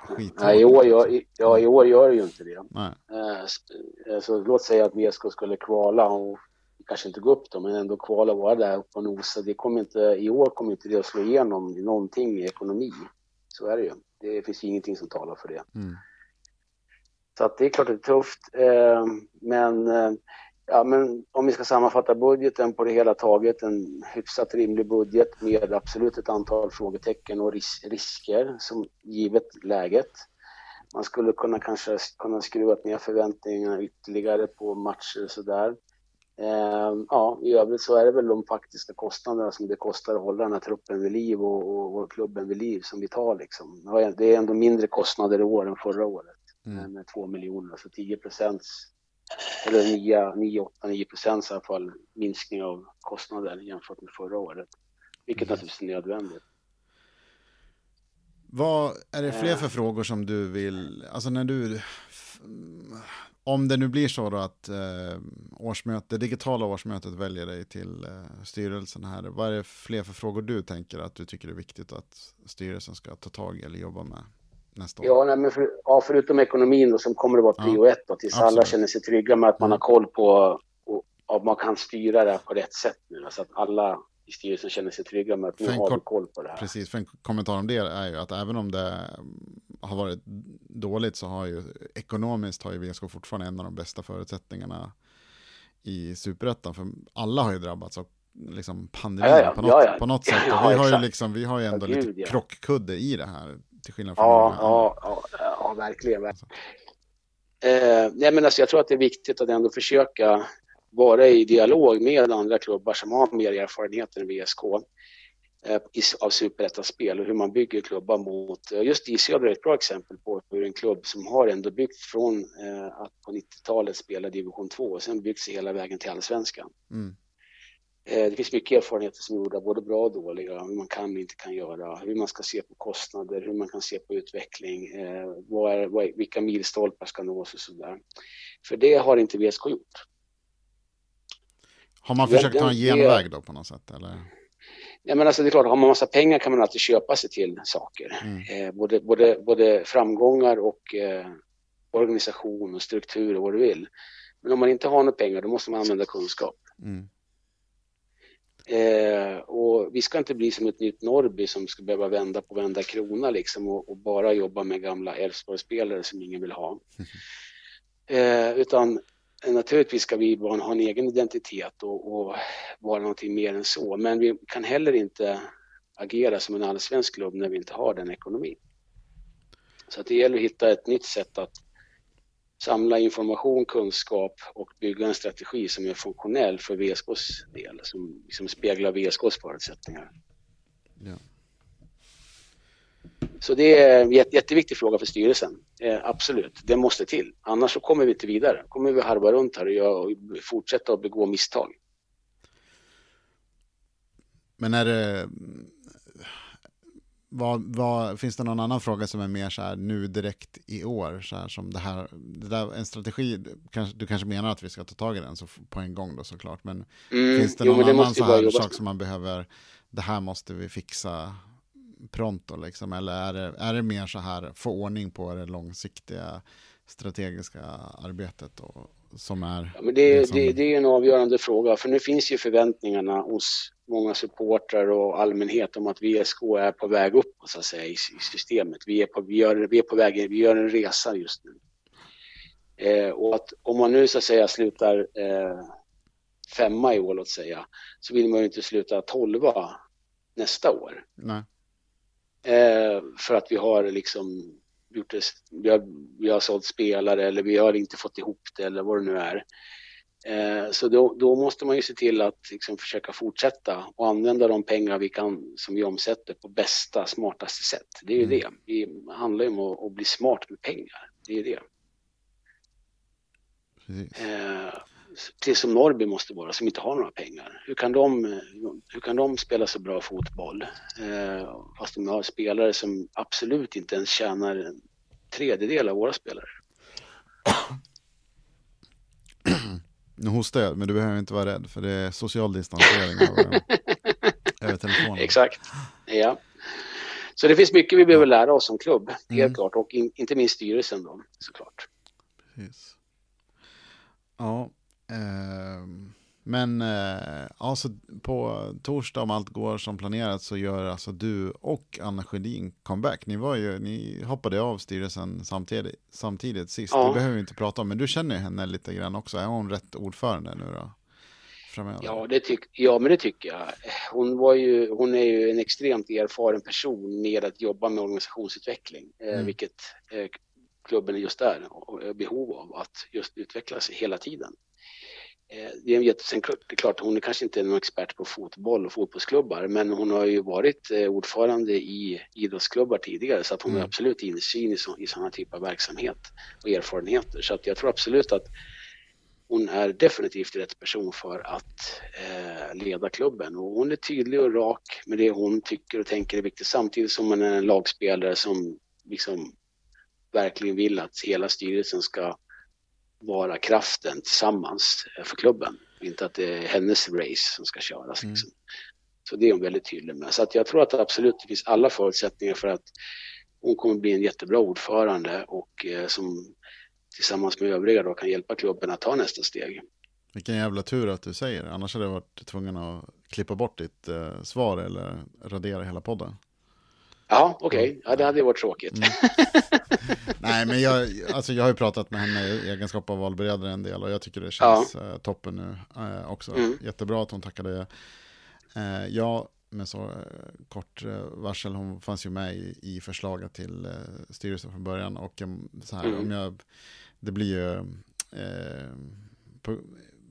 skit. Nej, i år, gör, ja, i år gör det ju inte det. Nej. Eh, så låt säga att VSK skulle kvala och kanske inte gå upp då, men ändå kvala och vara där uppe och nosa. Det kommer inte, I år kommer inte det att slå igenom någonting i ekonomi. Så är det ju. Det finns ingenting som talar för det. Mm. Så att det är klart att det är tufft. Eh, men, eh, ja, men om vi ska sammanfatta budgeten på det hela taget, en hyfsat rimlig budget med absolut ett antal frågetecken och ris risker som givet läget. Man skulle kunna kanske kunna skruva ner förväntningarna ytterligare på matcher och sådär. Eh, ja, i övrigt så är det väl de faktiska kostnaderna som det kostar att hålla den här truppen vid liv och, och, och klubben vid liv som vi tar liksom. Det är ändå mindre kostnader i år än förra året mm. med två miljoner, så 10 procents eller 9, 9, 8, 9 procents i alla fall minskning av kostnader jämfört med förra året, vilket mm. naturligtvis är nödvändigt. Vad är det fler för frågor som du vill, alltså när du om det nu blir så då att eh, årsmöte, digitala årsmötet väljer dig till eh, styrelsen här, vad är det fler för frågor du tänker att du tycker är viktigt att styrelsen ska ta tag i eller jobba med nästa år? Ja, nej, men för, ja förutom ekonomin då, som kommer att vara prio ett då, tills Absolut. alla känner sig trygga med att man har mm. koll på och, och man kan styra det på rätt sätt nu, så att alla i styrelsen känner sig trygga med att nu har vi koll på det här. Precis, för en kommentar om det är ju att även om det har varit dåligt så har ju ekonomiskt har ju VSK fortfarande en av de bästa förutsättningarna i superettan. För alla har ju drabbats av liksom pandemin ja, ja, på, något, ja, på något sätt. Och vi, har ju liksom, vi har ju ändå Gud, lite krockkudde i det här. Till skillnad från ja, ja, ja, ja, verkligen. verkligen. Eh, nej, men alltså, jag tror att det är viktigt att ändå försöka vara i dialog med andra klubbar som har mer erfarenhet än VSK eh, av superettaspel och hur man bygger klubbar mot, eh, just Isöder är ett bra exempel på hur en klubb som har ändå byggt från eh, att på 90-talet spela division 2 och sen byggt sig hela vägen till allsvenskan. Mm. Det finns mycket erfarenheter som är gjorda, både bra och dåliga, hur man kan och inte kan göra, hur man ska se på kostnader, hur man kan se på utveckling, vad är, vad är, vilka milstolpar ska nås och sådär. För det har inte VSK gjort. Har man försökt ta en genväg då på något sätt? Eller? Ja, men alltså det är klart, har man massa pengar kan man alltid köpa sig till saker. Mm. Eh, både, både, både framgångar och eh, organisation och struktur och vad du vill. Men om man inte har några pengar då måste man använda kunskap. Mm. Eh, och vi ska inte bli som ett nytt Norrby som ska behöva vända på vända krona liksom och, och bara jobba med gamla Elfsborgsspelare som ingen vill ha. Mm. Eh, utan naturligtvis ska vi ha en egen identitet och, och, vara någonting mer än så. Men vi kan heller inte agera som en allsvensk klubb när vi inte har den ekonomin. Så det gäller att hitta ett nytt sätt att samla information, kunskap och bygga en strategi som är funktionell för VSKs del, som, som speglar VSKs förutsättningar. Ja. Så det är en jätteviktig fråga för styrelsen. Eh, absolut, det måste till. Annars så kommer vi inte vidare. kommer vi harva runt här och, göra, och fortsätta att begå misstag. Men är det... Vad, vad, finns det någon annan fråga som är mer så här nu direkt i år? Så här, som det här, det där, en strategi, kanske, du kanske menar att vi ska ta tag i den så, på en gång då såklart. Men mm, finns det någon jo, det annan så här sak som man behöver, det här måste vi fixa pronto liksom? Eller är det, är det mer så här, få ordning på det långsiktiga strategiska arbetet och, som är? Ja, men det, det, som... det, det är en avgörande fråga, för nu finns ju förväntningarna hos många supportrar och allmänhet om att VSK är på väg upp så att säga, i, i systemet. Vi är, på, vi, gör, vi är på väg, vi gör en resa just nu. Eh, och att om man nu så att säga slutar eh, femma i år, låt säga, så vill man ju inte sluta tolva nästa år. Eh, för att vi har liksom gjort det, vi har, vi har sålt spelare eller vi har inte fått ihop det eller vad det nu är. Eh, så då, då, måste man ju se till att liksom försöka fortsätta och använda de pengar vi kan som vi omsätter på bästa, smartaste sätt. Det är ju mm. det. Det handlar ju om att, att, bli smart med pengar. Det är ju det. Eh, till som Norrby måste vara, som inte har några pengar. Hur kan de, hur kan de spela så bra fotboll? Eh, fast de har spelare som absolut inte ens tjänar en tredjedel av våra spelare. Nu hostar jag, men du behöver inte vara rädd för det är social distansering över, över telefonen. Exakt, ja. Så det finns mycket vi behöver lära oss som klubb, helt mm. klart. Och in, inte minst styrelsen då, såklart. Precis. Ja, eh, men eh, alltså på torsdag om allt går som planerat så gör alltså du och Anna Sjödin comeback. Ni, var ju, ni hoppade av styrelsen samtidigt, samtidigt sist. Ja. Det behöver vi inte prata om, men du känner henne lite grann också. Är hon rätt ordförande nu då? Framöver? Ja, det tyck, ja, men det tycker jag. Hon, var ju, hon är ju en extremt erfaren person med att jobba med organisationsutveckling, eh, mm. vilket eh, klubben just är behov av att just utveckla sig hela tiden. Eh, det är, en jätte, det är klart, hon är kanske inte någon expert på fotboll och fotbollsklubbar, men hon har ju varit eh, ordförande i idrottsklubbar tidigare, så att hon mm. har absolut insyn i, så, i sådana typer av verksamhet och erfarenheter. Så att jag tror absolut att hon är definitivt rätt person för att eh, leda klubben. Och hon är tydlig och rak med det hon tycker och tänker är viktigt, samtidigt som hon är en lagspelare som liksom verkligen vill att hela styrelsen ska vara kraften tillsammans eh, för klubben. Inte att det är hennes race som ska köras. Mm. Liksom. Så det är hon väldigt tydlig med. Så att jag tror att det absolut det finns alla förutsättningar för att hon kommer bli en jättebra ordförande och eh, som tillsammans med övriga då kan hjälpa klubben att ta nästa steg. Vilken jävla tur att du säger Annars hade jag varit tvungen att klippa bort ditt eh, svar eller radera hela podden. Ja, okej. Okay. Ja, det hade ju varit tråkigt. Mm. Nej, men jag, alltså jag har ju pratat med henne i egenskap av valberedare en del och jag tycker det känns ja. eh, toppen nu eh, också. Mm. Jättebra att hon tackade eh, ja med så eh, kort eh, varsel. Hon fanns ju med i, förslaget till eh, styrelsen från början och så här, mm. om jag, det blir ju på,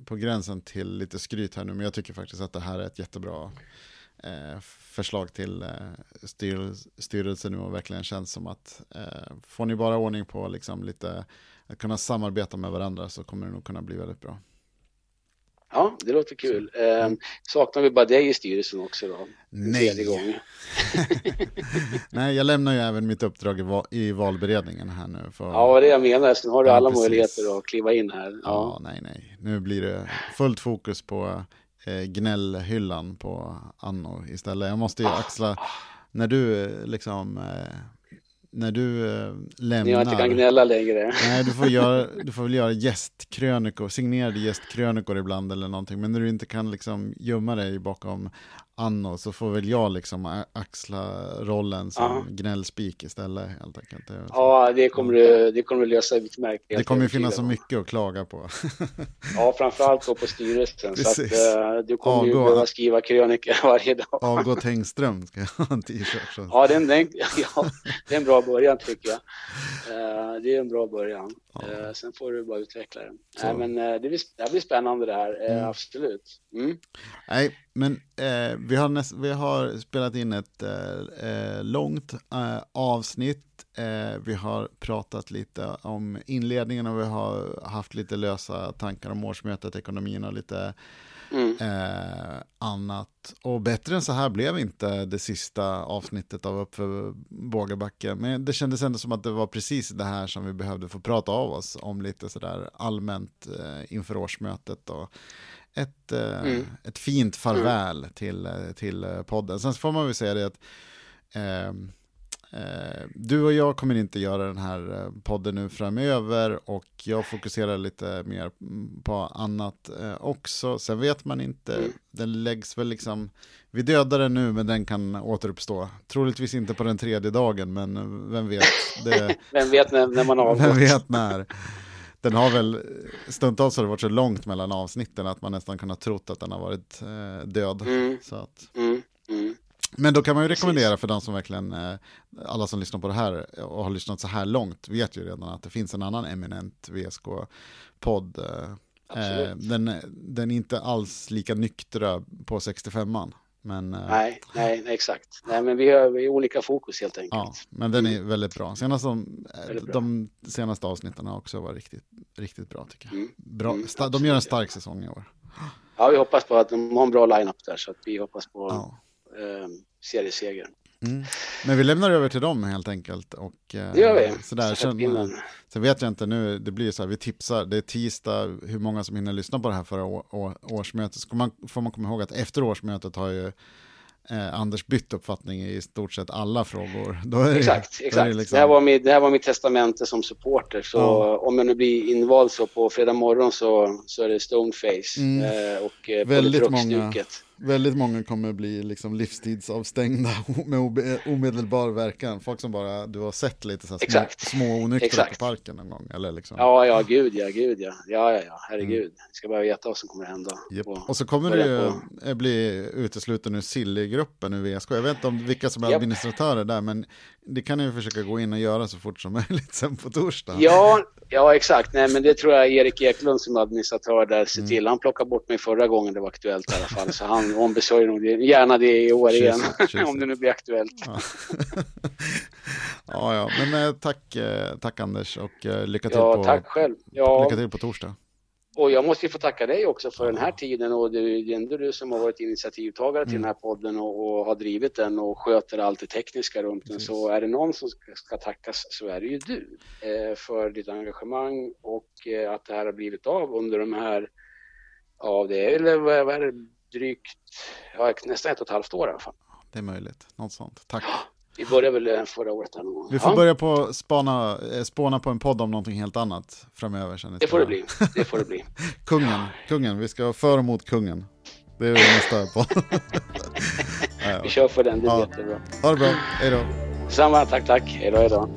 på gränsen till lite skryt här nu, men jag tycker faktiskt att det här är ett jättebra eh, förslag till eh, styr, styrelsen nu och verkligen känns som att eh, får ni bara ordning på liksom lite att kunna samarbeta med varandra så kommer det nog kunna bli väldigt bra. Ja, det låter kul. Eh, saknar vi bara dig i styrelsen också då? Nej. Nej, jag lämnar ju även mitt uppdrag i, val i valberedningen här nu. För... Ja, det jag menar. Sen har du ja, alla precis. möjligheter att kliva in här. Ja. ja, nej, nej. Nu blir det fullt fokus på eh, gnällhyllan på Anno istället. Jag måste ju axla, när du eh, liksom, eh, när du eh, lämnar. Jag inte kan gnälla längre. Nej, du får, göra, du får väl göra gästkrönikor, signerade gästkrönikor ibland eller någonting. Men när du inte kan liksom gömma dig bakom Anno så får väl jag liksom axla rollen som ja. gnällspik istället helt enkelt. Ja, det kommer du, det kommer du lösa utmärkt. Det kommer ju finnas så mycket att klaga på. ja, framförallt då på styrelsen. Precis. Så att, uh, du kommer Avgå, ju behöva skriva krönikor varje dag. Avgå Tengström ska jag ha en t-shirt. Ja, den, den, ja, det är en bra början tycker jag. Uh, det är en bra början. Ja. Uh, sen får du bara utveckla den. Nej, men det, blir, det blir spännande det här, mm. absolut. Mm. Nej, men eh, vi, har näst, vi har spelat in ett eh, eh, långt eh, avsnitt. Eh, vi har pratat lite om inledningen och vi har haft lite lösa tankar om årsmötet, ekonomin och lite mm. Eh, annat. Och bättre än så här blev inte det sista avsnittet av Uppför Bågabacke. Men det kändes ändå som att det var precis det här som vi behövde få prata av oss om lite sådär allmänt inför årsmötet. Och, ett, eh, mm. ett fint farväl mm. till, eh, till eh, podden. Sen får man väl säga det att eh, du och jag kommer inte göra den här podden nu framöver och jag fokuserar lite mer på annat också. Sen vet man inte, mm. den läggs väl liksom, vi dödar den nu men den kan återuppstå. Troligtvis inte på den tredje dagen men vem vet. Det, vem vet när, när man har Vem vet när den har väl stundtals har det varit så långt mellan avsnitten att man nästan kunnat trott att den har varit eh, död. Mm. Så att... Mm. Mm. Men då kan man ju rekommendera Precis. för de som verkligen, eh, alla som lyssnar på det här och har lyssnat så här långt vet ju redan att det finns en annan eminent VSK-podd. Eh, Eh, den, den är inte alls lika nyktra på 65an. Men, eh, nej, nej, exakt. Nej, men vi har, vi olika fokus helt enkelt. Ja, men den är väldigt bra. Senast de, bra. de senaste avsnitten har också varit riktigt, riktigt bra tycker jag. Mm. Bra, mm, de gör en stark säsong i år. Ja, vi hoppas på att de har en bra line-up där så att vi hoppas på ja. eh, serieseger. Mm. Men vi lämnar över till dem helt enkelt. Och, det gör vi. Eh, sådär, sen, sen vet jag inte nu, det blir så här, vi tipsar, det är tisdag, hur många som hinner lyssna på det här förra årsmötet. Så man, får man komma ihåg att efter årsmötet har ju eh, Anders bytt uppfattning i stort sett alla frågor. Det, exakt, exakt. Det, liksom... det, här var mitt, det här var mitt testamente som supporter. Så ja. om jag nu blir invald så på fredag morgon så, så är det Stoneface mm. eh, och eh, Väldigt många väldigt många kommer bli liksom livstidsavstängda med omedelbar verkan. Folk som bara, du har sett lite så små, små onyktra på parken någon gång. Eller liksom. Ja, ja, gud ja, gud ja. Ja, ja, ja, herregud. Mm. Ska bara veta vad som kommer att hända. Yep. Och, och, så kommer du på... bli utesluten ur Silly-gruppen nu VSK. Jag vet inte om vilka som är yep. administratörer där, men det kan ni försöka gå in och göra så fort som möjligt sen på torsdag. Ja, ja exakt. Nej, men det tror jag Erik Eklund som administratör där ser mm. till. Han plockade bort mig förra gången det var aktuellt i alla fall. Så han ombesörjer nog gärna det i år igen. om det nu blir aktuellt. Ja, ja, ja. men eh, tack, eh, tack Anders och eh, lycka till, ja, på, tack själv. Ja. lycka till på torsdag. Och jag måste ju få tacka dig också för den här tiden och det är ändå du som har varit initiativtagare till mm. den här podden och, och, har drivit den och sköter allt det tekniska runt den. Så är det någon som ska, tackas så är det ju du eh, för ditt engagemang och eh, att det här har blivit av under de här, ja det är vad, vad är det, drygt, ja, nästan ett och ett halvt år i alla fall. Det är möjligt, något sånt. Tack. Vi började väl förra året. Här någon Vi får ja. börja på spana, eh, spåna på en podd om någonting helt annat framöver. Känner det får det bli. Det får det bli. kungen, kungen, vi ska för och mot kungen. Det är nästa podd. vi kör för den, det är ja. jättebra. Ha det bra, hej då. Samma, tack, tack. Hej då, hej då.